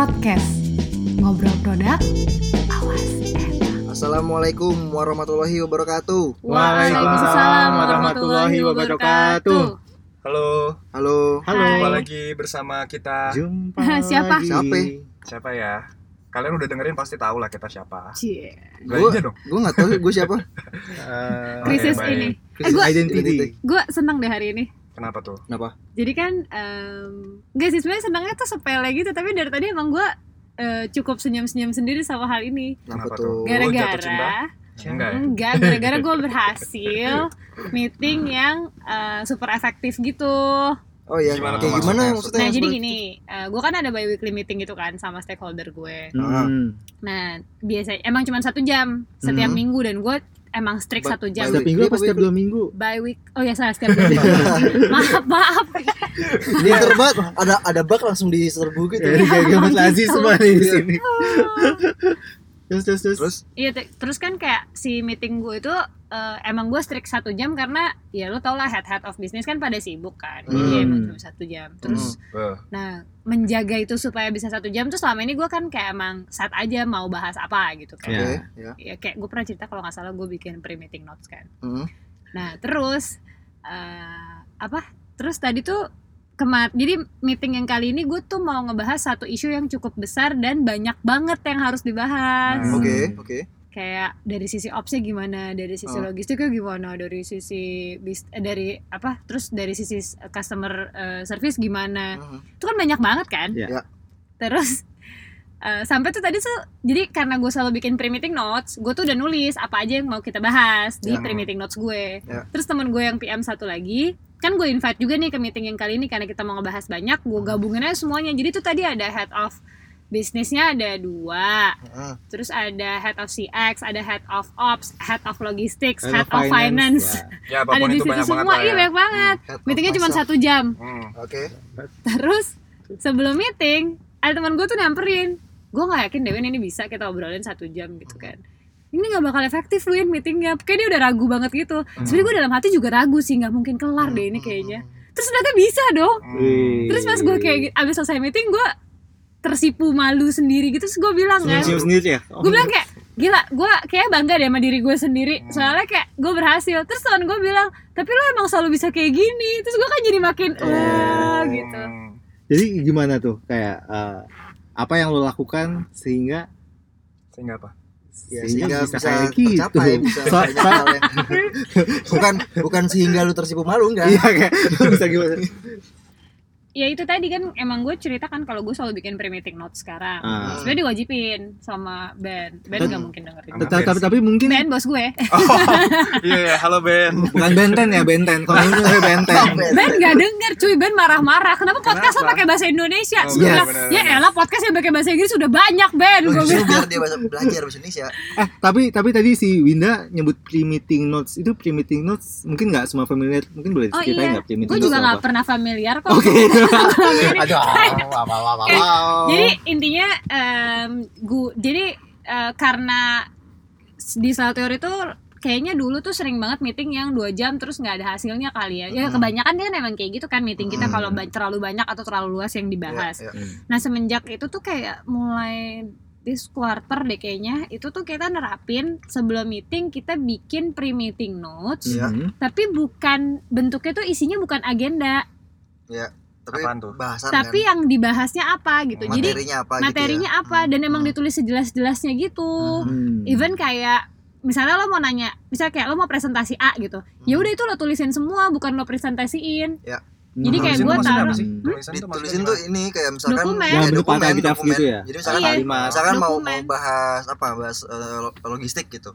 Broadcast Ngobrol produk Awas enak Assalamualaikum warahmatullahi wabarakatuh. Waalaikumsalam warahmatullahi wabarakatuh Halo, Halo. Hai. jumpa lagi bersama kita. Jumpa Siapa? lagi. Siapa? Siapa ya? Kalian udah dengerin pasti tahu lah kita siapa. Cie. Gue Gua- aja dong. Gue nggak tahu gue siapa. Eh, Krisis baik. ini krisis Eh, gua- identity. Gue seneng deh hari ini Kenapa tuh? Kenapa? Jadi kan em, Gak sih sebenarnya senangnya tuh sepele gitu Tapi dari tadi emang gue eh, cukup senyum-senyum sendiri sama hal ini Kenapa, tuh? Gara-gara Enggak? Enggak, gara-gara gue berhasil meeting yang eh, super efektif gitu. Oh ya, Gimana kayak tuh gimana maksudnya? maksudnya? Nah, jadi gini, gue kan ada bi-weekly meeting gitu kan sama stakeholder gue. Hmm. Nah, biasanya emang cuma satu jam setiap Mhm. minggu dan gue emang strict Ba- satu jam. Setiap minggu apa setiap dua minggu? By week, oh ya salah setiap dua minggu. maaf, maaf. Ini terbat ada ada bug langsung diserbu gitu. Jadi kayak lazim gitu. semua nih di Iya. sini. Terus terus terus. Terus Iya, te- terus kan kayak si meeting gue itu eh, emang gue strict satu jam karena ya lo tau lah head head of business kan pada sibuk kan, jadi Hmm. emang cuma satu jam. Terus Eh, Nah, menjaga itu supaya bisa satu jam tuh selama ini gue kan kayak emang saat aja mau bahas apa gitu kan. Ya. oke, ya. Ya, kayak gue pernah cerita kalau nggak salah gue bikin pre-meeting notes kan. Hmm. Nah, terus eh, apa? Terus tadi tuh kemar jadi meeting yang kali ini gue tuh mau ngebahas satu isu yang cukup besar dan banyak banget yang harus dibahas. Hmm. Oke, oke. Kayak dari sisi opsnya gimana, dari sisi Oh. logistiknya gimana, dari sisi bis, eh, dari apa? Terus dari sisi customer eh, service gimana Hmm. itu kan banyak banget kan Ya. Ya. terus eh, sampai tuh tadi tuh jadi karena gue selalu bikin pre-meeting notes gue tuh udah nulis apa aja yang mau kita bahas di Ya. pre-meeting notes gue Ya. terus temen gue yang PM satu lagi kan gue invite juga nih ke meeting yang kali ini karena kita mau ngebahas banyak gue gabungin aja semuanya jadi tuh tadi ada head of bisnisnya ada dua Hmm. terus ada head of CX ada head of ops head of logistics Head head, of of finance, ya. ya ada di itu situ banyak banget semua iya ya. banyak banget of meetingnya cuma satu jam Hmm. Oke. Terus sebelum meeting ada teman gue tuh nyamperin, gue nggak yakin Dewen ini bisa kita obrolin satu jam gitu kan. Ini nggak bakal efektif Win meetingnya, kayak dia udah ragu banget gitu. Sebenarnya gue dalam hati juga ragu sih, nggak mungkin kelar deh ini kayaknya. Terus ternyata bisa dong. Wih. Terus pas gue kayak abis selesai meeting gue tersipu malu sendiri gitu, terus gue bilang kan, sendiri ya? Oh. gue bilang kayak gila gue kayak bangga deh sama diri gue sendiri soalnya kayak gue berhasil terus teman gue bilang tapi lo emang selalu bisa kayak gini terus gue kan jadi makin wah gitu Hmm. Jadi gimana tuh kayak eh, apa yang lo lakukan sehingga Sehingga apa? Ya, sehingga, sehingga bisa, bisa, kayak gitu. tercapai bisa So- banyak hal yang bukan bukan sehingga lu tersipu malu enggak. Iya kayak lo bisa gimana? Ya itu tadi kan emang gue cerita kan kalau gue selalu bikin pre-meeting notes sekarang. Ah. sebenarnya diwajibin sama Ben. Ben nggak mungkin dengerin. Tapi, tapi tapi mungkin Ben bos gue. Oh, iya iya, halo Ben. bukan benten ya benten. Kalau ini namanya benten. Ben. Nggak denger cuy. Ben marah-marah. Kenapa podcast lo Kenapa? pakai bahasa Indonesia? Oh, Gue iya, benar, ya elah podcast yang pakai bahasa Inggris udah banyak Ben. Gue Justru bilang. biar dia belajar bahasa Indonesia. Eh tapi tapi tadi si Winda nyebut pre-meeting notes. Itu pre-meeting notes mungkin nggak semua familiar. Mungkin boleh oh ceritain iya. nggak pre-meeting gue notes juga itu nggak pernah familiar kok. Oke. Aduh. Jadi intinya em, gua jadi eh, karena di sel teori itu kayaknya dulu tuh sering banget meeting yang dua jam terus nggak ada hasilnya kali ya. Ya Hmm. kebanyakan kan emang kayak gitu kan meeting kita Hmm. kalau ba- terlalu banyak atau terlalu luas yang dibahas. Ya, ya. Nah semenjak itu tuh kayak mulai this quarter deh kayaknya itu tuh kita nerapin sebelum meeting kita bikin pre-meeting notes Iya. Mhm. tapi bukan bentuknya tuh isinya bukan agenda Ya. Tapi Apaan tuh? bahasan tapi kan. yang dibahasnya apa gitu. Jadi materinya apa materinya gitu ya. apa dan emang Hmm. ditulis sejelas-jelasnya gitu. Hmm. Even kayak misalnya lo mau nanya, misalnya kayak lo mau presentasi A gitu. Ya Hmm. udah itu lo tulisin semua bukan lo presentasiin. Hmm. Jadi kayak maksudnya taruh-? Hmm. Ditulisin tuh ini kayak misalkan Dokumen. Yang bentuk dokumen, paragraf dokumen. gitu ya? Jadi misalkan Iya. Misalkan mau Dokumen. mau bahas apa bahas lo- logistik gitu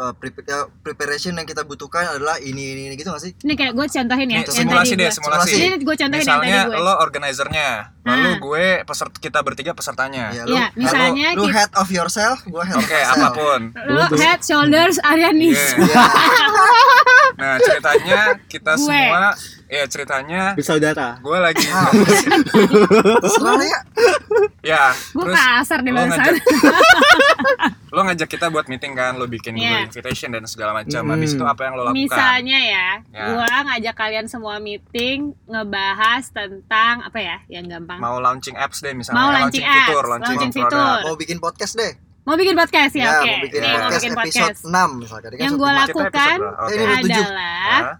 Eh, ya, preparation yang kita butuhkan adalah ini ini, ini gitu gak sih Ini kayak gue contohin ya. Nih, yang simulasi tadi deh, gua- simulasi. Ini gue contohin yang Misalnya tadi gue. lo organizernya, lalu Ah. gue peserta kita bertiga pesertanya. ya Iya, misalnya lu, lu kita- head of yourself gua head of Oke, myself. apa pun. Lo head, shoulders, Arianis. Iya. ya Nah, ceritanya kita Gue. semua ya ceritanya bersaudara. gue lagi Ah, terserah ya ya Gue terus kasar deh barusan. lo ngajak kita buat meeting kan, lo bikin Iya. Google invitation dan segala macam. Hmm. Habis itu apa yang lo lakukan? Misalnya ya, Ya. gua ngajak kalian semua meeting ngebahas tentang apa ya yang gampang. mau launching apps deh misalnya, Mau launching fitur, apps, launching, launching produk. fitur. Mau bikin podcast deh. Mau bikin podcast ya, oke. mau bikin Nih, mau podcast bikin episode podcast. 6 kan Yang episode gua lima. Kita lakukan episode berapa? Oke. Eh, ini udah tujuh. adalah Hah?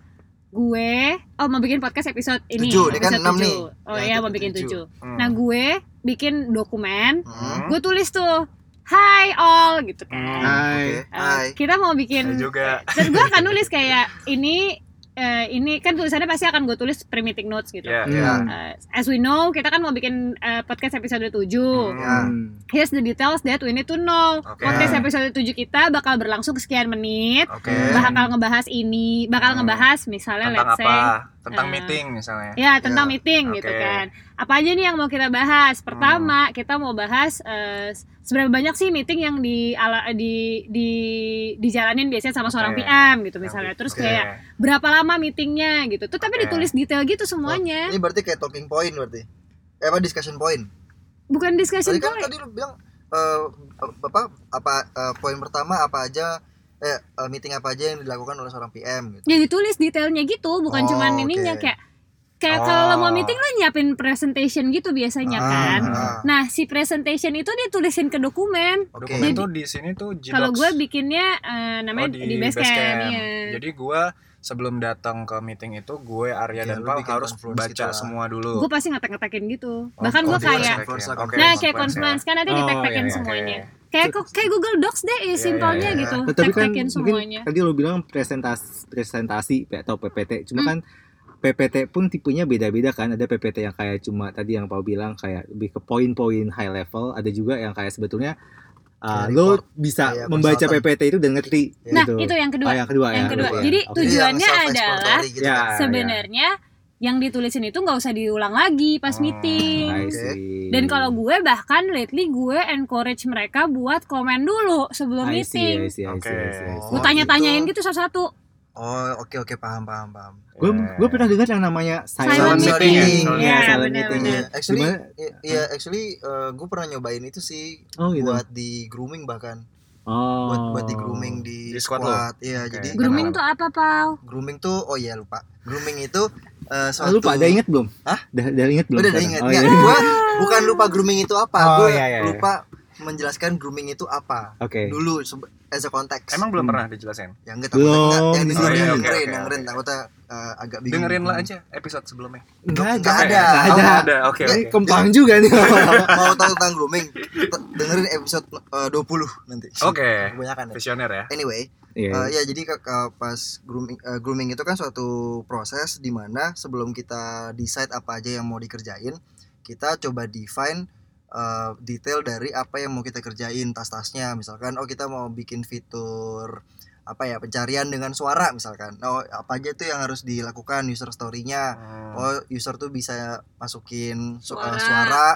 gue oh mau bikin podcast episode ini Tujuh, ini kan episode enam tujuh. nih. oh Ya, iya mau bikin tujuh. tujuh Hmm. nah gue bikin dokumen Hmm. gue tulis tuh Hai all gitu kan Hmm. Hai. Eh, Hai. kita mau bikin Saya juga. dan gue akan nulis kayak ini eh, ini kan tulisannya pasti akan gue tulis pre-meeting notes gitu Iya, Hmm. iya. Eh, as we know kita kan mau bikin eh, podcast episode 7 Hmm. Ya. Hmm. Here's the details that we need to know Oke. Podcast episode 7 kita bakal berlangsung sekian menit Oke. Bakal ngebahas ini Bakal Hmm. ngebahas misalnya Tentang let's say apa? Tentang eh, meeting misalnya. Ya tentang Ya, meeting oke. gitu kan. Apa aja nih yang mau kita bahas? Pertama kita mau bahas eh, seberapa banyak sih meeting yang di ala, di di dijalanin biasanya sama seorang Oke. PM gitu misalnya. Terus kayak berapa lama meetingnya gitu. Tuh tapi Oke. ditulis detail gitu Oh, semuanya. ini berarti kayak talking point berarti. Eh apa discussion point? Bukan discussion Tadi kan point. tadi lu bilang eh apa apa eh, poin pertama apa aja eh meeting apa aja yang dilakukan oleh seorang PM gitu. Ya ditulis detailnya gitu, bukan Oh, cuman ininya kayak kayak Oh. kalau mau meeting lo nyiapin presentation gitu biasanya Ah, kan. ah. Nah, si presentation itu ditulisin ke dokumen. Oke. Dokumen Jadi- tuh di sini tuh. Kalau gue bikinnya eh, namanya Oh, di, Basecamp. iya. Jadi gue sebelum datang ke meeting itu gue Arya Ya, dan Pau harus baca lah. semua dulu. gue pasti ngetek-ngetekin gitu Oh, bahkan oh, gue dia kayak conference. nah kayak conference ya. kan nanti Oh, ditek-tekin iya, iya, semuanya oke. kayak kayak Google Docs deh Iya, simpelnya iya, iya. gitu tapi kan mungkin semuanya tadi lo bilang presentasi presentasi atau PPT. Cuma Hmm. kan PPT pun tipenya beda-beda kan. Ada PPT yang kayak cuma tadi yang Pau bilang kayak lebih ke poin-poin high level. Ada juga yang kayak sebetulnya uh, Kayak lo report, bisa kayak membaca consultant. PPT itu dan ngerti. nah gitu. itu yang kedua Oh, yang kedua yang ya. kedua jadi Oke. tujuannya yang adalah gitu Ya. kan. sebenarnya yang ditulisin itu nggak usah diulang lagi pas Hmm, meeting dan kalau gue bahkan lately gue encourage mereka buat komen dulu sebelum I see, meeting I see, I see, I see, I see. Oh, gue tanya-tanyain gitu. gitu satu-satu Oh, oke oke paham paham paham. Gue Iya. gue pernah dengar yang namanya silent, Silent meeting. meeting. Iya, Iya, silent benar, meeting. benar. Iya, actually Gimana? i- iya actually gue pernah nyobain itu sih Oh gitu. buat di grooming bahkan. oh. Buat buat di grooming di, Di squad? Iya, Oke. jadi grooming tuh apa pau grooming tuh oh iya lupa. Grooming itu eh Ah, suatu lupa, ada inget belum? Hah? Udah, udah inget belum? Udah, udah ingat. Oh, iya. gua bukan lupa grooming itu apa. Oh, Gua iya, iya, iya. lupa menjelaskan grooming itu apa. Oke. Dulu as a konteks. Emang belum Hmm. pernah dijelasin? yang enggak enggak, yang di dengerin, sini. dengerin, oke. dengerin, takutnya eh, agak bingung. Dengerin lah aja episode sebelumnya. Enggak Nggak ada. ada. Nggak Oh, ada. ada. Oke, Ini oke. kempang juga nih. Mau tahu tentang grooming? Dengerin episode eh, 20 nanti. Oke. Kebanyakan ya. Visioner ya. Anyway, Iya. eh, ya jadi ke- ke- pas grooming eh, grooming itu kan suatu proses di mana sebelum kita decide apa aja yang mau dikerjain, kita coba define eh, detail dari apa yang mau kita kerjain tas-tasnya. Misalkan oh kita mau bikin fitur apa ya pencarian dengan suara misalkan. Oh apa aja tuh yang harus dilakukan user story-nya. Hmm. Oh user tuh bisa masukin su- Suara. eh, suara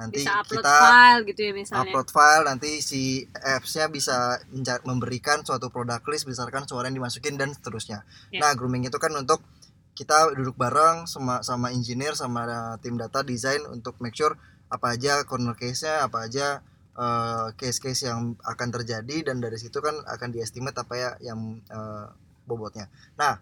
nanti bisa upload kita file gitu ya misalnya upload file nanti si apps-nya bisa memberikan suatu product list berdasarkan suara yang dimasukin dan seterusnya. Ya. Nah, grooming itu kan untuk kita duduk bareng sama sama engineer sama tim data design untuk make sure apa aja corner case-nya, apa aja eh, case-case yang akan terjadi dan dari situ kan akan diestimate apa ya yang eh, bobotnya. Nah,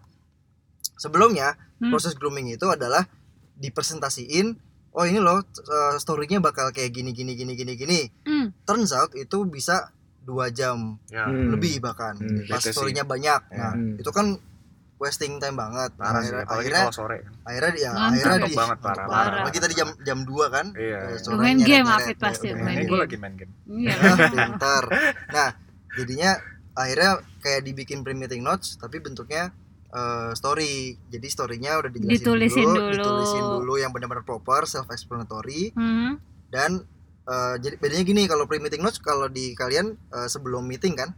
sebelumnya Hmm. proses grooming itu adalah dipresentasiin oh ini loh eh, story-nya bakal kayak gini gini gini gini gini Hmm. turns out itu bisa dua jam Ya. Hmm. lebih bahkan Hmm, pas itu sih. story-nya banyak nah Hmm. itu kan wasting time banget Parah sih, akhirnya apalagi akhirnya, kalau sore. akhirnya dia Ngantuk akhirnya Ngantuk di banget, parah, ngantuk parah. apalagi tadi jam jam 2 kan Iya. Iya. sore Main game, nyeret-nyeret, Afid ya pasti, udah. main Ini game. gue lagi main game. Iya. Pintar nah jadinya akhirnya kayak dibikin pre-meeting notes tapi bentuknya eh, story jadi storynya udah dijelasin Ditulisin dulu, dulu. ditulisin dulu yang benar-benar proper self explanatory Hmm. dan eh, jadi bedanya gini kalau pre-meeting notes kalau di kalian eh, sebelum meeting kan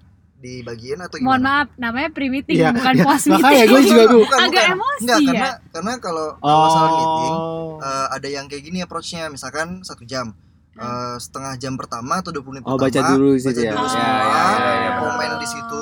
dibagiin atau Mohon gimana? maaf, namanya pre-meeting Iya, bukan iya. post Makanya meeting. gue juga tuh. Bukan, Agak bukan. emosi Enggak, ya. karena karena kalau kalau salah meeting Oh. eh, ada yang kayak gini approach-nya misalkan satu jam Eh, setengah jam pertama atau 20 menit Oh, pertama baca dulu situ baca ya. dulu Oh. semua Ya, ya, ya, ya, komen di situ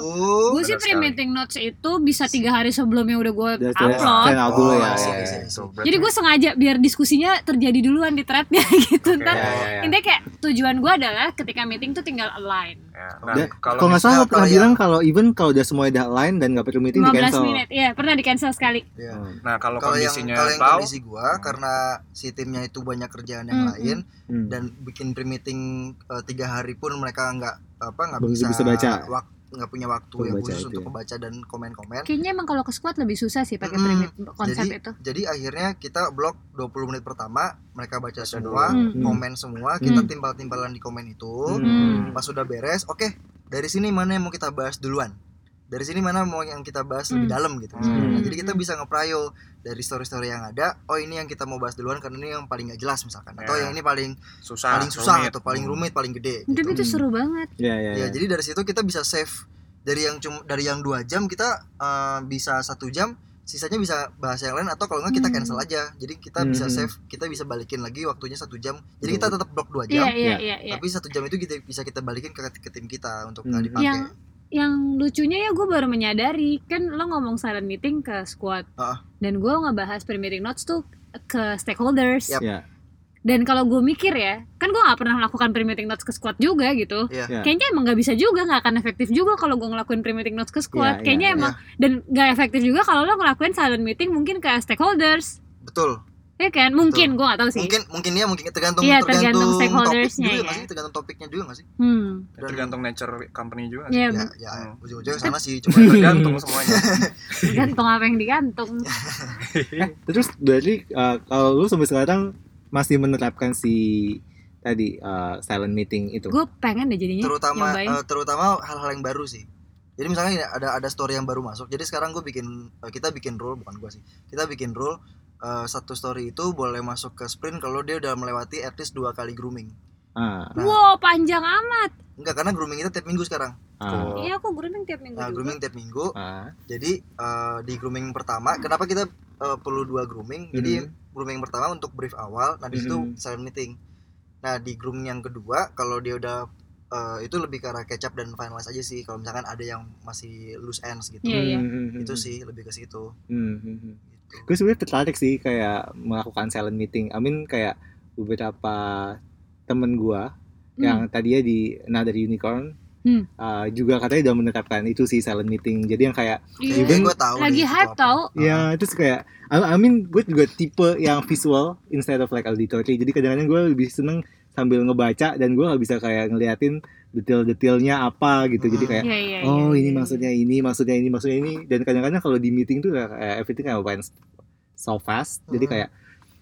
Gue sih Benar pre-meeting notes itu bisa tiga hari sebelumnya udah gue upload. dulu Oh, ya. Ya, ya. Jadi gue sengaja biar diskusinya terjadi duluan di threadnya gitu. Oke, Ntar ya, ya, ya. intinya kayak tujuan gue adalah ketika meeting tuh tinggal align. Ya. Nah, Dan kalau nggak salah pernah kalau bilang yang- kalau even kalau udah semua udah line dan nggak perlu meeting di 15 cancel. menit. Iya, pernah di cancel sekali. Iya. Oh. nah kalau yang kondisinya kalau yang tahu kondisi gua karena si timnya itu banyak kerjaan yang Hmm, lain Hmm. dan bikin pre-meeting eh, tiga hari pun mereka nggak apa nggak bisa, bisa baca. wak- nggak punya waktu yang khusus itu untuk ya. membaca dan komen-komen. Kayaknya emang kalau ke squad lebih susah sih pakai Mm-mm. primit konsep Jadi itu. jadi akhirnya kita blok 20 menit pertama mereka baca semua. Hmm. komen semua, kita Hmm. timpal-timpalan di komen itu. Hmm. Pas sudah beres, oke dari sini mana yang mau kita bahas duluan? Dari sini mana mau yang kita bahas lebih Hmm. dalam gitu. Hmm. Nah, jadi kita bisa ngeprayo dari story-story yang ada. Oh ini yang kita mau bahas duluan karena ini yang paling gak jelas misalkan. Atau Ya. yang ini paling susah paling susah rumit. atau paling Hmm. rumit, paling gede. Tapi Gitu. itu seru banget. Ya ya. Ya ya. jadi dari situ kita bisa save dari yang cuma dari yang dua jam kita eh, bisa satu jam sisanya bisa bahas yang lain atau kalau nggak kita Hmm. cancel aja jadi kita bisa Hmm. save kita bisa balikin lagi waktunya satu jam jadi kita tetap blok dua Iya, jam iya, Ya. iya, iya. tapi satu jam itu kita bisa kita balikin ke, ke tim kita untuk Hmm. dipakai Yang- Yang lucunya ya gue baru menyadari kan lo ngomong silent meeting ke squad Ah. dan gue ngebahas pre-meeting notes tuh ke stakeholders. Yap. Ya. Dan kalau gue mikir ya, kan gue nggak pernah melakukan pre-meeting notes ke squad juga gitu. Iya. Ya. Kayaknya emang nggak bisa juga, nggak akan efektif juga kalau gue ngelakuin pre-meeting notes ke squad. iya, Kayaknya iya. emang dan nggak efektif juga kalau lo ngelakuin silent meeting mungkin ke stakeholders, betul ya kan? Mungkin gue nggak tahu sih. mungkin mungkin ya mungkin tergantung Iya, tergantung, tergantung stakeholdersnya juga ya. nggak sih tergantung topiknya juga nggak sih Hmm. Ya, tergantung nature company juga sih. Ya, ya ya Hmm. ujung-ujungnya sana sih cuma tergantung semuanya tergantung apa yang digantung. Eh, terus dari uh, kalau lu sampai sekarang masih menerapkan si tadi uh, silent meeting itu. Gue pengen deh jadinya terutama nyobain. eh, terutama hal-hal yang baru sih jadi misalnya ini ada ada story yang baru masuk jadi sekarang gue bikin eh, kita bikin rule bukan gue sih kita bikin rule eh, satu story itu boleh masuk ke sprint kalau dia udah melewati at least dua kali grooming Ah, nah. wow, panjang amat. enggak karena grooming itu tiap minggu sekarang ah, Iya, aku grooming tiap minggu nah juga. grooming tiap minggu ah. jadi eh, di grooming pertama kenapa kita eh, perlu dua grooming jadi Mhm. grooming pertama untuk brief awal nah di situ Mhm. silent meeting nah di grooming yang kedua kalau dia udah eh, itu lebih ke arah catch up dan finalize aja sih kalau misalkan ada yang masih loose ends gitu Iya, iya. Hmm, hmm, itu sih lebih ke situ hmm, gitu. Gue sebenarnya tertarik sih kayak melakukan silent meeting. I mean kayak beberapa temen gua Hmm. yang tadinya di Another Unicorn Hmm. uh, juga katanya udah menerapkan itu sih silent meeting. Jadi yang kayak Iya. Even- gue tahu Lagi hype tau. ya terus kayak I, I mean gue juga tipe yang visual instead of like auditory. Jadi kadang-kadang gue lebih seneng sambil ngebaca dan gue nggak bisa kayak ngeliatin detail-detailnya apa gitu. Jadi kayak Iya, iya, oh iya, ini iya. maksudnya ini maksudnya ini maksudnya ini dan kadang-kadang kalau di meeting tuh kayak everything kayak went so fast jadi Hmm. kayak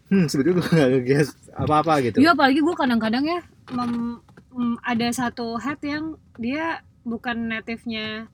hmm sebetulnya gue gak nge-guess apa-apa gitu Iya apalagi gue kadang-kadang ya mem- mm, ada satu head yang dia bukan native-nya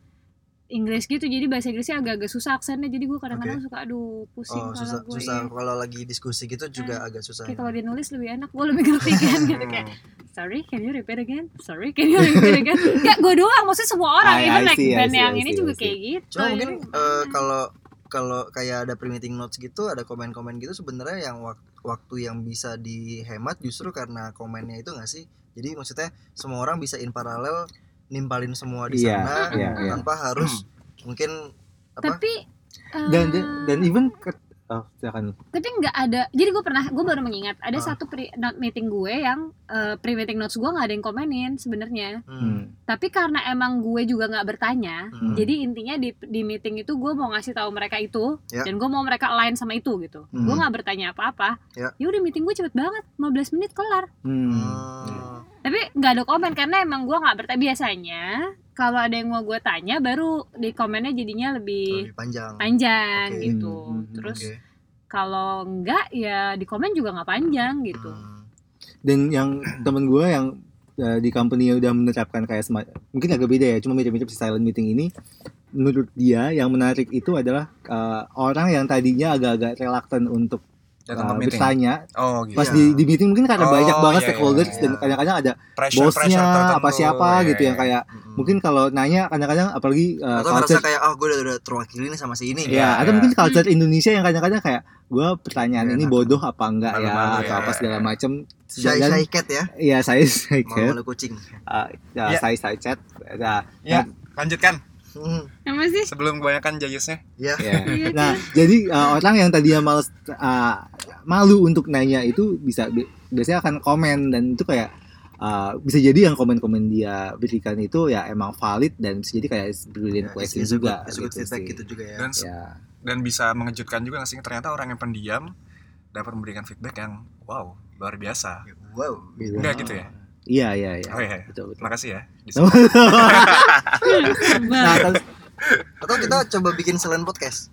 Inggris gitu jadi bahasa Inggrisnya agak-agak susah aksennya jadi gue kadang-kadang suka aduh pusing oh kalau susah gue susah iya. kalau lagi diskusi gitu juga agak susah Kayak ya. kalau dia nulis lebih enak gue lebih ngerti kan gitu kayak sorry can you repeat again sorry can you repeat again gak gue doang maksudnya semua orang I- even I like see, I band see, yang I ini see, juga I see. kayak gitu cuma mungkin gimana? kalau kalau kayak ada pre-meeting notes gitu ada komen-komen gitu sebenarnya yang wak- waktu yang bisa dihemat justru karena komennya itu nggak sih jadi maksudnya semua orang bisa in paralel nimpalin semua di Iya, sana iya, iya. tanpa harus mungkin apa tapi dan eh, dan, dan even ke, oh silakan tapi nggak ada jadi gue pernah gue baru mengingat ada Ah. satu pre note meeting gue yang uh, pre meeting notes gue nggak ada yang komenin sebenarnya hmm, tapi karena emang gue juga nggak bertanya hmm, jadi intinya di di meeting itu gue mau ngasih tahu mereka itu Ya. dan gue mau mereka align sama itu gitu Hmm. gue nggak bertanya apa-apa Ya. udah meeting gue cepet banget 15 menit kelar Hmm. hmm, tapi nggak ada komen karena emang gue nggak bertanya biasanya kalau ada yang mau gue tanya baru di komennya jadinya lebih lebih panjang. panjang Oke. gitu. Hmm, hmm, hmm, terus Oke. kalau enggak ya di komen juga nggak panjang gitu. Hmm, dan yang temen gue yang uh, di company yang udah menerapkan kayak sema- mungkin agak beda ya cuma mirip-mirip si silent meeting ini. Menurut dia yang menarik itu adalah uh, orang yang tadinya agak-agak reluctant untuk Datang uh, ke meeting. bertanya Oh gitu. pas Iya. di, di meeting mungkin karena Oh, banyak banget iya, stakeholders iya, dan iya. kadang-kadang ada Pressure, bosnya pressure apa siapa gitu yang kayak hmm. mungkin kalau nanya kadang-kadang apalagi uh, atau culture kayak oh gue udah, udah terwakili nih sama si ini ya atau mungkin culture Indonesia yang kadang-kadang kayak gue pertanyaan ini bodoh apa enggak ya atau ya, apa ya, segala ya. macam dan shy cat ya iya saya saya malu malu kucing uh, ya, Ya. saya saya chat nah, Ya, lanjutkan. Hmm, apa sih Sebelum kebanyakan jayusnya. ya ya. Iya, nah jadi uh, orang yang tadinya males uh, malu untuk nanya itu bisa bi- biasanya akan komen dan itu kayak uh, bisa jadi yang komen-komen dia berikan itu ya emang valid dan bisa jadi kayak brilliant Ya, question it's a good- juga good gitu sih. gitu juga ya dan ya dan bisa mengejutkan juga nggak sih ternyata orang yang pendiam dapat memberikan feedback yang wow luar biasa wow. Enggak gitu ya? Iya iya iya. Oh, iya. betul betul. Terima kasih ya nah, terus- atau kita coba bikin selain podcast?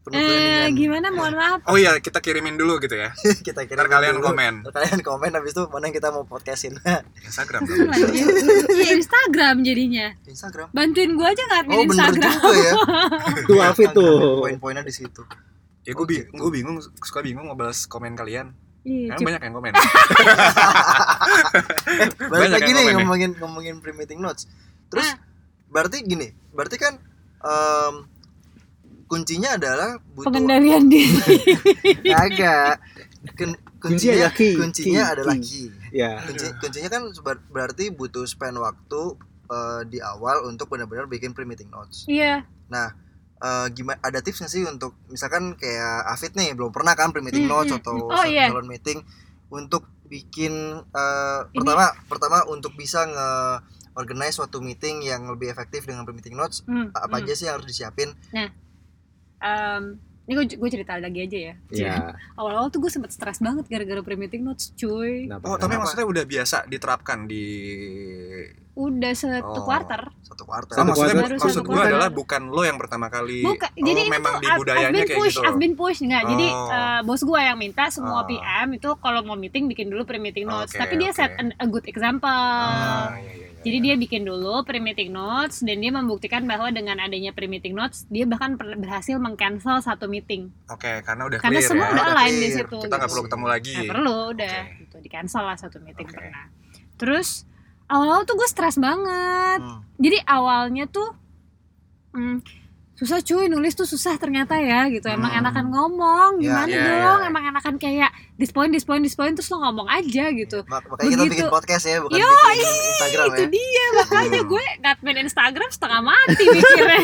Penuh Eh, dengan gimana? Mohon maaf. oh iya kita kirimin dulu gitu ya. Kita kira ntar kalian komen. Kalian komen habis itu mana yang kita mau podcastin? Instagram Lagi. Iya Instagram jadinya. Instagram. Bantuin gua aja ngadmin oh bener Instagram. juga ya. Tuh, Afid tuh. poin-poinnya di situ. Ya gue Oke. gue bingung suka bingung mau balas komen kalian. Iya, cip- banyak yang komen balik Banyak lagi nih ngomongin ngomongin pre-meeting notes terus Ah. berarti gini berarti kan em, kuncinya adalah butuh pengendalian diri. agak kuncinya adalah key, kuncinya key, adalah key. key ya kunci kuncinya kan berarti butuh spend waktu eh, di awal untuk benar-benar bikin pre-meeting notes Iya. Eh, gimana ada tips nggak sih untuk misalkan kayak Afid nih belum pernah kan pre-meeting Hmm, notes hmm. atau Oh, iya. salon meeting untuk bikin eh, Ini- pertama pertama untuk bisa nge organize suatu meeting yang lebih efektif dengan pre-meeting notes Hmm, apa hmm. aja sih yang harus disiapin Em, ini gue gue cerita lagi aja ya. ya Awal-awal tuh gue sempet stres banget gara-gara pre-meeting notes, cuy. Kenapa? oh tapi Kenapa? maksudnya udah biasa diterapkan di Udah satu Oh. quarter. satu Oh, Satu maksudnya kuartal. maksud Baru gue adalah bukan lo yang pertama kali Bukan, oh, jadi memang itu di I've budayanya been kayak push, gitu I've been push nggak. Jadi Oh. eh, bos gue yang minta semua Oh. PM itu kalau mau meeting bikin dulu pre-meeting notes. Oke, Tapi dia set an- a good example. Ah, iya, iya, iya, Jadi dia bikin dulu pre-meeting notes dan dia membuktikan bahwa dengan adanya pre-meeting notes dia bahkan berhasil meng-cancel satu meeting. oke karena udah Karena clear semua ya udah align di situ. kita nggak gitu. perlu ketemu lagi Nggak perlu udah Oke. gitu di cancel lah satu meeting Oke. pernah. Terus awal-awal tuh gue stres banget. Hmm. Jadi awalnya tuh hmm, susah cuy nulis tuh susah ternyata ya gitu. Emang Hmm. enakan ngomong Ya, gimana ya, dong? ya. Emang enakan kayak this point this point this point terus lo ngomong aja gitu. Mak- makanya kita Begitu. bikin podcast ya bukan Yo, bikin Instagram itu ya dia makanya Hmm. gue ngadmin Instagram setengah mati mikirnya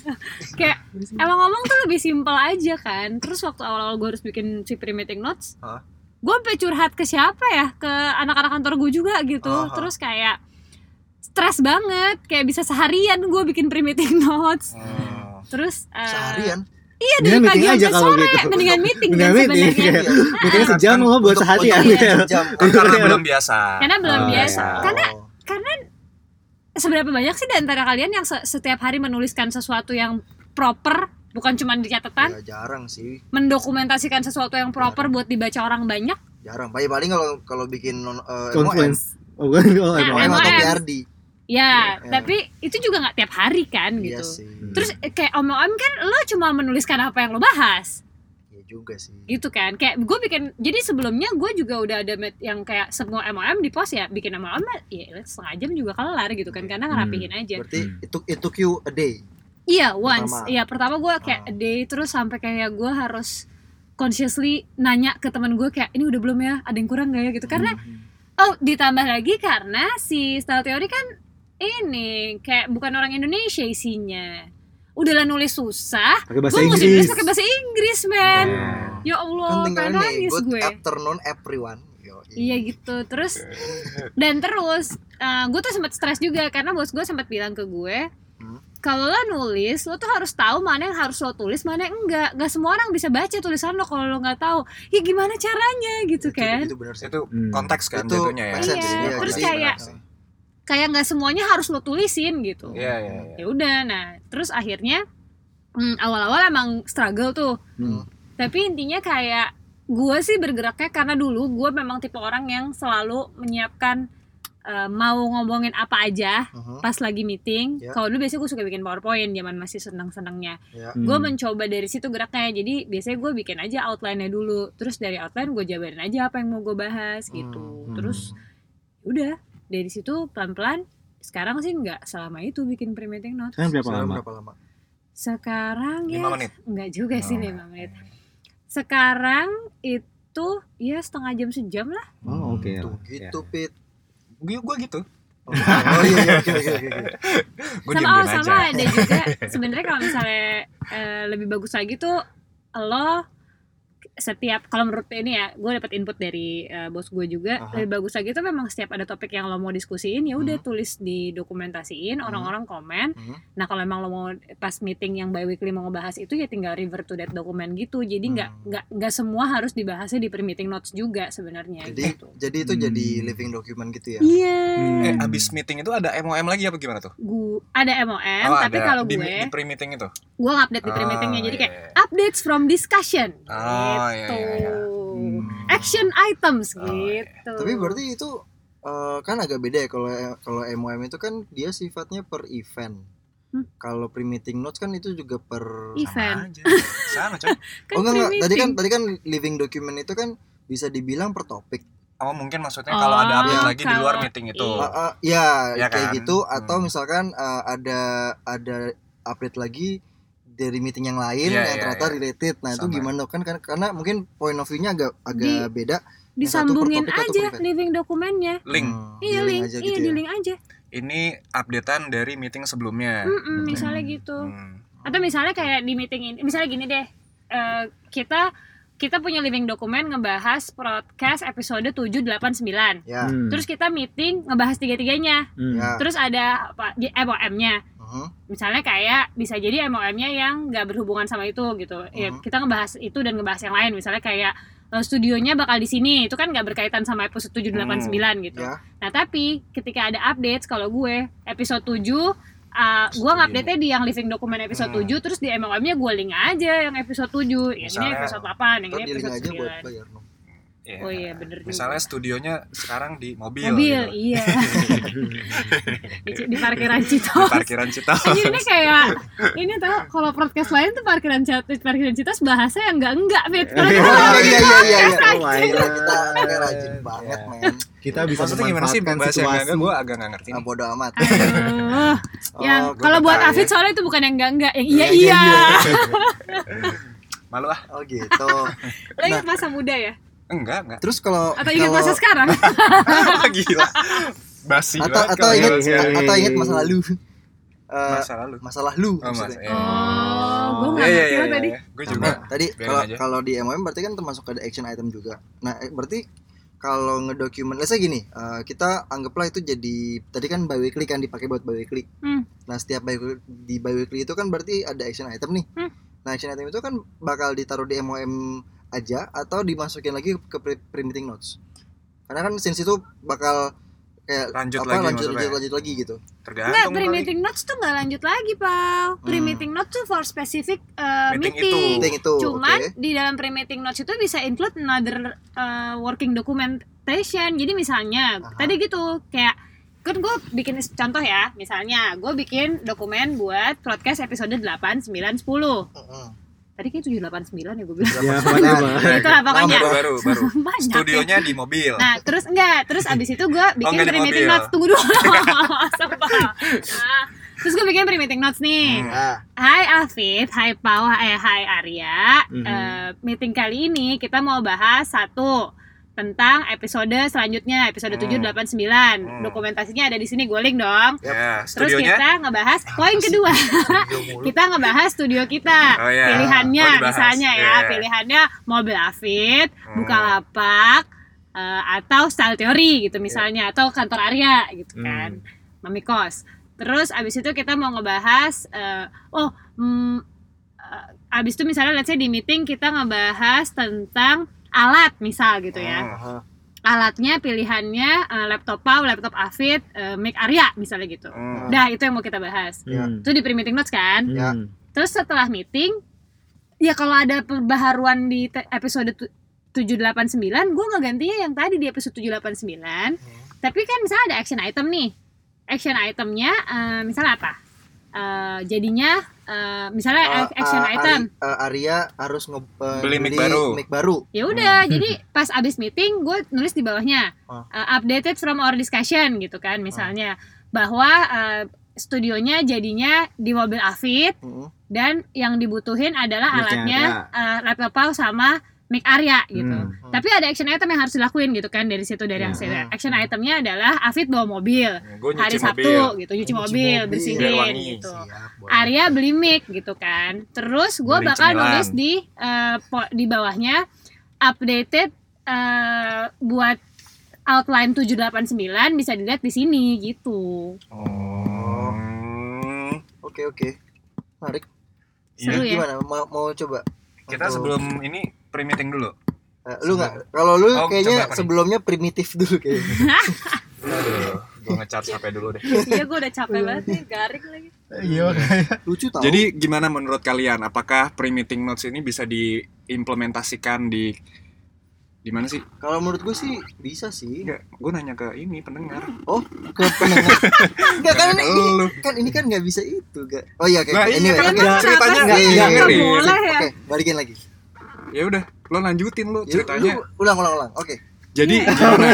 kayak emang ngomong tuh lebih simpel aja kan terus waktu awal-awal gue harus bikin si pre-meeting notes Hah? gue sampai curhat ke siapa ya ke anak-anak kantor gue juga gitu Aha. terus kayak stres banget kayak bisa seharian gue bikin pre-meeting notes Oh. Terus eh, seharian iya dari pagi meeting aja sore gitu. mendingan meeting kan Mendingan meeting, sebenarnya Meetingnya sejam lo buat sejam. Kan karena belum biasa karena belum Oh, biasa iya. karena Oh. seberapa banyak sih di antara kalian yang se- setiap hari menuliskan sesuatu yang proper bukan cuma di catatan Ya, jarang sih mendokumentasikan sesuatu yang proper buat dibaca orang banyak jarang paling paling kalau kalau bikin non uh, Conference. Oh, gue oh, Nah. MOM atau MOM. PRD ya Iya. tapi itu juga nggak tiap hari kan iya gitu. sih. Terus eh, kayak om-om kan lo cuma menuliskan apa yang lo bahas. Iya juga sih. Gitu kan kayak gue bikin jadi sebelumnya gue juga udah ada met- yang kayak semua MOM di post ya bikin MOM ya setengah jam juga kelar gitu kan karena ngerapihin aja. Berarti Hmm. itu it took you a day? Iya once, Pertama. iya pertama gue kayak Oh. a day terus sampai kayak gue harus consciously nanya ke teman gue kayak ini udah belum ya, ada yang kurang gak ya? Gitu. Karena Hmm. oh ditambah lagi karena si style teori kan ini kayak bukan orang Indonesia isinya, udahlah nulis susah, Pakai bahasa gue mesti Inggris. nulis pakai bahasa Inggris men, Oh. ya Allah kan tinggal pengen nih nangis good gue. afternoon everyone Yo, Iya gitu terus dan terus gue tuh sempat stres juga karena bos gue sempat bilang ke gue Hmm. kalau lo nulis lo tuh harus tahu mana yang harus lo tulis mana yang enggak nggak semua orang bisa baca tulisan lo kalau lo nggak tahu ya gimana caranya gitu Itu- kan itu benar sih itu Hmm. konteks kan Itu jatuhnya ya Iya, iya, terus jadi kayak-. Kayak nggak semuanya harus lo tulisin gitu iya iya ya udah nah terus akhirnya hmm, awal-awal emang struggle tuh Hmm. tapi intinya kayak gue sih bergeraknya karena dulu gue memang tipe orang yang selalu menyiapkan eh, mau ngomongin apa aja Mhm, pas lagi meeting. Ya. Kalau dulu biasanya gue suka bikin powerpoint zaman masih senang-senangnya. ya. Hmm. Gue mencoba dari situ geraknya. Jadi biasanya gue bikin aja outline-nya dulu. Terus dari outline gue jabarin aja apa yang mau gue bahas gitu. Hmm. Terus udah dari situ pelan-pelan. Sekarang sih nggak selama itu bikin pre-meeting notes. Sekarang berapa lama? berapa lama Sekarang ya menit nggak juga sih Oh. lima menit. Sekarang itu ya setengah jam sejam lah. Oh, oke. tuh Ya. gitu pit gue gue gitu oh, oh iya iya oke oke oke sama oh, aja sama ada juga sebenarnya kalau misalnya eh, lebih bagus lagi tuh lo setiap kalau menurut ini ya gue dapat input dari eh, bos gue juga Aha. lebih bagus lagi tuh memang setiap ada topik yang lo mau diskusiin ya udah Hmm. tulis di dokumentasiin orang-orang komen Hmm. nah kalau emang lo mau pas meeting yang bi-weekly mau ngebahas itu ya tinggal revert to that dokumen gitu jadi nggak Hmm. nggak nggak semua harus dibahasnya di pre-meeting notes juga sebenarnya Jadi gitu jadi itu Hmm. jadi living document gitu ya. iya Hmm. Eh, abis meeting itu ada MOM lagi apa gimana tuh? gue ada MOM Oh, tapi kalau di, gue di pre-meeting itu. gue update di pre-meetingnya Oh, jadi iya, kayak iya. updates from discussion Oh, iya, gitu iya, iya. Hmm. action items Oh, iya. gitu Tapi berarti itu eh, kan agak beda ya kalau kalau MOM itu kan dia sifatnya per event. Hmm. Kalau pre-meeting notes kan itu juga per event Sama aja. Sama coy. kan Oh enggak, enggak. Tadi kan tadi kan living document itu kan bisa dibilang per topik. Oh mungkin maksudnya kalau ada Oh, update lagi di luar meeting itu. iya. Ah, ah, ya, Ya kayak kan? gitu atau Hmm. misalkan eh, ada ada update lagi dari meeting yang lain Iya, yang iya, ternyata iya. related. Nah, itu Sama. gimana kan kan karena mungkin point of view-nya agak agak beda. Satu per disambungin topik, aja living dokumennya Link. Hmm, iya di link, aja iya gitu di ya. link aja Ini updatean dari meeting sebelumnya. Mm-mm, misalnya gitu Hmm. atau misalnya kayak di meeting ini misalnya gini deh eh, kita kita punya living dokumen ngebahas podcast episode 7, 8, 9 Ya. Hmm. terus kita meeting ngebahas tiga-tiganya Hmm. Ya. terus ada apa di MOM-nya Mhm. misalnya kayak bisa jadi MOM-nya yang nggak berhubungan sama itu gitu ya Mhm. kita ngebahas itu dan ngebahas yang lain misalnya kayak eh, studionya bakal di sini itu kan nggak berkaitan sama episode 7, 8, 9 gitu Ya. Nah tapi ketika ada update kalau gue episode 7 uh, gue ngupdate-nya di yang living dokumen episode Hmm. 7 terus di MLM-nya gue link aja yang episode 7 yang ini Misalnya- episode 8 yang ini episode aja buat 9 bayar Iya. Oh iya bener juga Misalnya studionya sekarang di mobil. mobil gitu. iya di, di parkiran Di Citos parkiran Citos. Anjir, ini kayak ini tau kalau podcast lain tuh parkiran Citos parkiran Citos bahasa yang enggak enggak fit kalau kita Oh, ngomongin iya iya iya iya. Oh my Gila, God. kita kita rajin banget, men. Kita bisa Maksudnya gimana sih memanfaatkan bahasa yang situasi. enggak gue agak nggak ngerti Ah, nih. bodo amat. Aduh. yang Oh, gua kalau buat Afid ya. soalnya itu bukan yang enggak enggak yang iya Iya, iya, iya, Malu ah. Oh gitu. Lo ingat masa muda ya Enggak, enggak. Terus kalau atau ingat kalau masa sekarang Gila. Basi atau banget atau ingat atau ingat masa lalu. Eh, masa lalu. masalah lu Oh, mas. maksudnya. Iya. Oh, gue Iya, nggak ngerti iya, lo tadi. iya. Gue juga. Nah, tadi kalau kalau di MOM berarti kan termasuk ada action item juga. Nah, eh, berarti kalau ngedokumen, let's say gini, eh, kita anggaplah itu jadi tadi kan biweekly kan dipakai buat biweekly. Hmm. Nah, setiap biweekly, di biweekly itu kan berarti ada action item nih. Hmm. Nah, action item itu kan bakal ditaruh di MOM aja atau dimasukin lagi ke pre, pre-meeting notes. Karena kan since itu bakal kayak Lanjut apa lagi lanjut lanjut, lanjut lagi gitu. Tergantung kali. pre-meeting notes tuh nggak lanjut lagi, Pal. Pre-meeting notes tuh for specific uh, Meeting meeting. itu. Meeting itu, Cuman oke. di dalam pre-meeting notes itu bisa include another uh, working documentation. Jadi misalnya Aha. tadi gitu kayak kan gue bikin contoh ya, misalnya gue bikin dokumen buat podcast episode 8, 9, 10 Heeh. Tadi kayak 789 ya gue bilang Ya, Itu lah pokoknya baru baru baru. Banyak ya. Studionya di mobil. Nah terus enggak Terus abis itu gue bikin enggak di pre-meeting mobil. notes Tunggu dulu. Nah, Terus gue bikin pre-meeting notes nih Hmm. Hai Alfit, hai Pau, hai, hai Arya Mhm. Eh, Meeting kali ini kita mau bahas satu tentang episode selanjutnya episode Hmm. 7, 8, 9 Hmm. Dokumentasinya ada di sini gue link dong Ya, Terus studionya kita ngebahas poin kedua kita ngebahas studio kita Oh, iya. pilihannya Oh, dibahas. misalnya ya Iya. pilihannya mobil Afid Hmm. Bukalapak eh, atau style teori gitu misalnya atau kantor Arya gitu Hmm. kan mami kos terus abis itu kita mau ngebahas eh, oh mm, eh, abis itu misalnya let's say di meeting kita ngebahas tentang alat misal gitu ya. Aha. alatnya pilihannya eh, laptop Pau, laptop Afid, eh, mic Arya misalnya gitu Hmm. Dah itu yang mau kita bahas Hmm. itu di pre-meeting notes kan Ya. Hmm. Terus setelah meeting, ya kalau ada perbaharuan di te- episode tu- 789, gue ngegantinya yang tadi di episode 789. Tapi kan misalnya ada action item nih. Action itemnya eh, misalnya apa? Eh, jadinya eh, misalnya ac- action eh, item. Ari- eh, Arya harus nge eh, Beli mic baru. mic baru. Ya udah, jadi pas abis meeting gue nulis di bawahnya eh, updated from our discussion gitu kan misalnya bahwa eh, studionya jadinya di mobil Afid Heeh. dan yang dibutuhin adalah alatnya eh, laptop sama mic Arya gitu. Hmm. Tapi ada action item yang harus dilakuin gitu kan dari situ dari yang Hmm. saya action itemnya adalah Afid bawa mobil Gue hari Sabtu mobil. gitu nyuci mobil, mobil. bersihin gitu. Siap. Arya beli mic gitu kan. Terus gue bakal cemilan. nulis di po- di bawahnya updated eh, buat outline 789 bisa dilihat di sini gitu. Oh. Oke oke. Menarik. Seru ya. Gimana? Mau, mau coba? Kita Untuk- sebelum ini pre-meeting dulu. Eh, lu nggak? Kalau lu Oh, kayaknya nih? sebelumnya primitif dulu kayaknya. Aduh, gue ngecharge HP dulu deh. Iya gue udah capek banget nih, garing lagi. Iya Lucu tau. Jadi gimana menurut kalian? Apakah pre-meeting notes ini bisa diimplementasikan di di mana sih? kalau menurut gue sih bisa sih. Enggak, gue nanya ke ini pendengar. Oh, ke pendengar. Enggak kan ini, kan ini kan nggak bisa itu, gak? Oh iya, Nah, kayak iya, anyway, kan oke. Emang ceritanya kenapa nggak sih? nggak Nggak dengerin. boleh ya. Oke, balikin lagi. Ya udah, lo lanjutin lo Ya, ceritanya. lu ulang ulang ulang. Oke. Jadi Iya. gimana?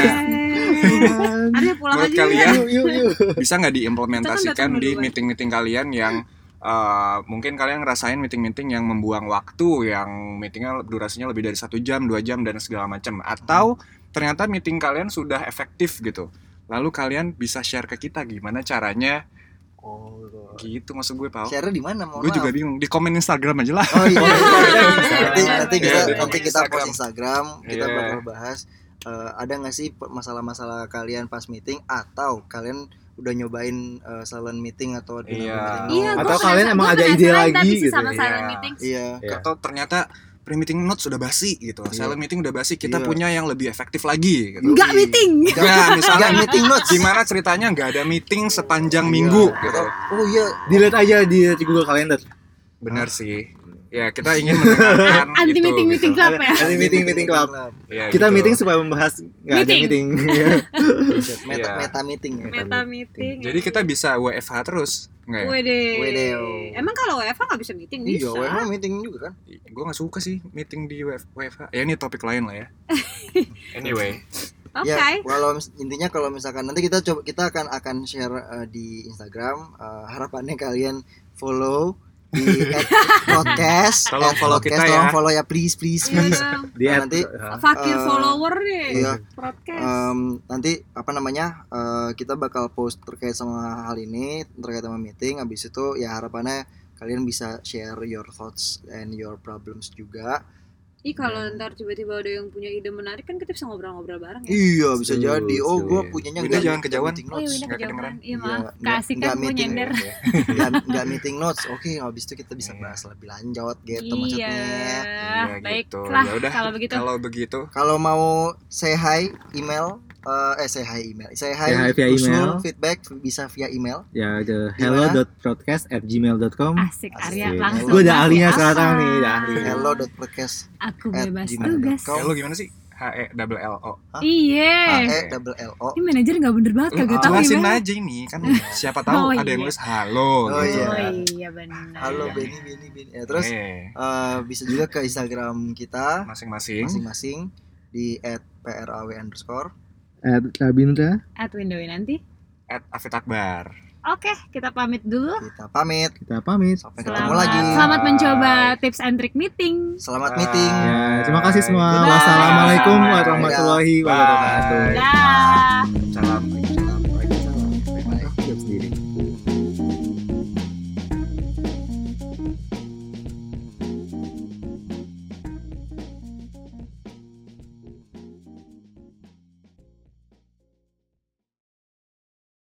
Ada pulang Menurut aja. kalian ya. Yuk yuk yuk. bisa nggak diimplementasikan kan di duluan. meeting-meeting kalian yang eh, mungkin kalian ngerasain meeting-meeting yang membuang waktu yang meetingnya durasinya lebih dari satu jam dua jam dan segala macam atau ternyata meeting kalian sudah efektif gitu lalu kalian bisa share ke kita gimana caranya gitu maksud gue pau share di mana? Mohon gue juga bingung di komen Instagram aja lah Oh iya. Nanti nanti kita Iya, nanti kita Instagram. post Instagram, kita Iya. bakal bahas eh, ada nggak sih masalah-masalah kalian pas meeting atau kalian udah nyobain eh, silent meeting atau Iya. meeting? Iya, Oh, Atau kalian emang ada ide lagi gitu sama ya. silent Iya. meeting. Iya. Iya. atau ternyata pre-meeting notes sudah basi gitu Iya. silent meeting udah basi kita Iya. punya yang lebih efektif lagi gitu Enggak meeting. Enggak, misalnya Nggak meeting notes. gimana ceritanya nggak ada meeting sepanjang Iya. minggu gitu. Oh iya. Dilihat aja di Google Calendar. Benar sih. Ya, kita ingin mendengarkan Anti itu, meeting meeting gitu. club ya. Ada meeting meeting club. Ya, Kita gitu. meeting supaya membahas nggak ada Meeting. meeting. Meta, Iya. meta meeting ya. Meta meeting. Jadi kita bisa WFH terus, enggak ya? Wede. Wedeo. Emang kalau WFH nggak bisa meeting Iya, bisa. WFH meeting juga kan? Gue nggak suka sih meeting di WF WFH. Ya ini topik lain lah ya. anyway, Oke. Ya, kalau intinya kalau misalkan nanti kita coba kita akan akan share eh, di Instagram eh, harapannya kalian follow di podcast Tolong follow kita ya. tolong follow ya please please Iya please. Di Nah, nanti- uh, Fakir Eh, follower deh. iya Podcast. Em, nanti apa namanya eh, kita bakal post terkait sama hal ini terkait sama meeting habis itu ya harapannya kalian bisa share your thoughts and your problems juga Ih kalau ntar tiba-tiba ada yang punya ide menarik kan kita bisa ngobrol-ngobrol bareng ya. iya bisa jadi oh gue punyanya Winda nggak jangan kejauhan. meeting Oh iya notes udah nggak kejauhan. kedengeran. Iya Iya, maaf. nggak- Kasih kan gue meeting. nyender. nggak nggak meeting notes oke habis itu kita bisa Iya. bahas lebih lanjut gitu Iya. maksudnya Iya, gitu. Baiklah Ya udah, kalau begitu. kalau begitu kalau mau say hi email eh, eh say hi email say hi, Say hi via usul, email. feedback bisa via email ya the Di mana? hello.podcast at gmail.com Asik Asik. Arya langsung. Gue udah ahlinya sekarang nih, udah ahli. hello.podcast Aku at bebas tugas. Ya lu gimana sih? H E double L O. Iya. e double l o Ini manajer nggak bener banget kagak tahu jelasin gimana. aja ini kan siapa tahu Oh, ada yang iya. nulis halo Oh, gitu. iya. Oh iya benar. halo Iya. Benny Benny Benny ya, terus Eh, eh, bisa juga ke Instagram kita masing-masing. masing-masing di @praw underscore at Rabindra At window nanti. At Afid Akbar. Oke, kita pamit dulu. kita pamit kita pamit sampai ketemu Selamat, lagi selamat mencoba tips and trick meeting. selamat Bye. meeting ya terima kasih semua Bye. wassalamualaikum Bye. warahmatullahi Bye. wabarakatuh Dah.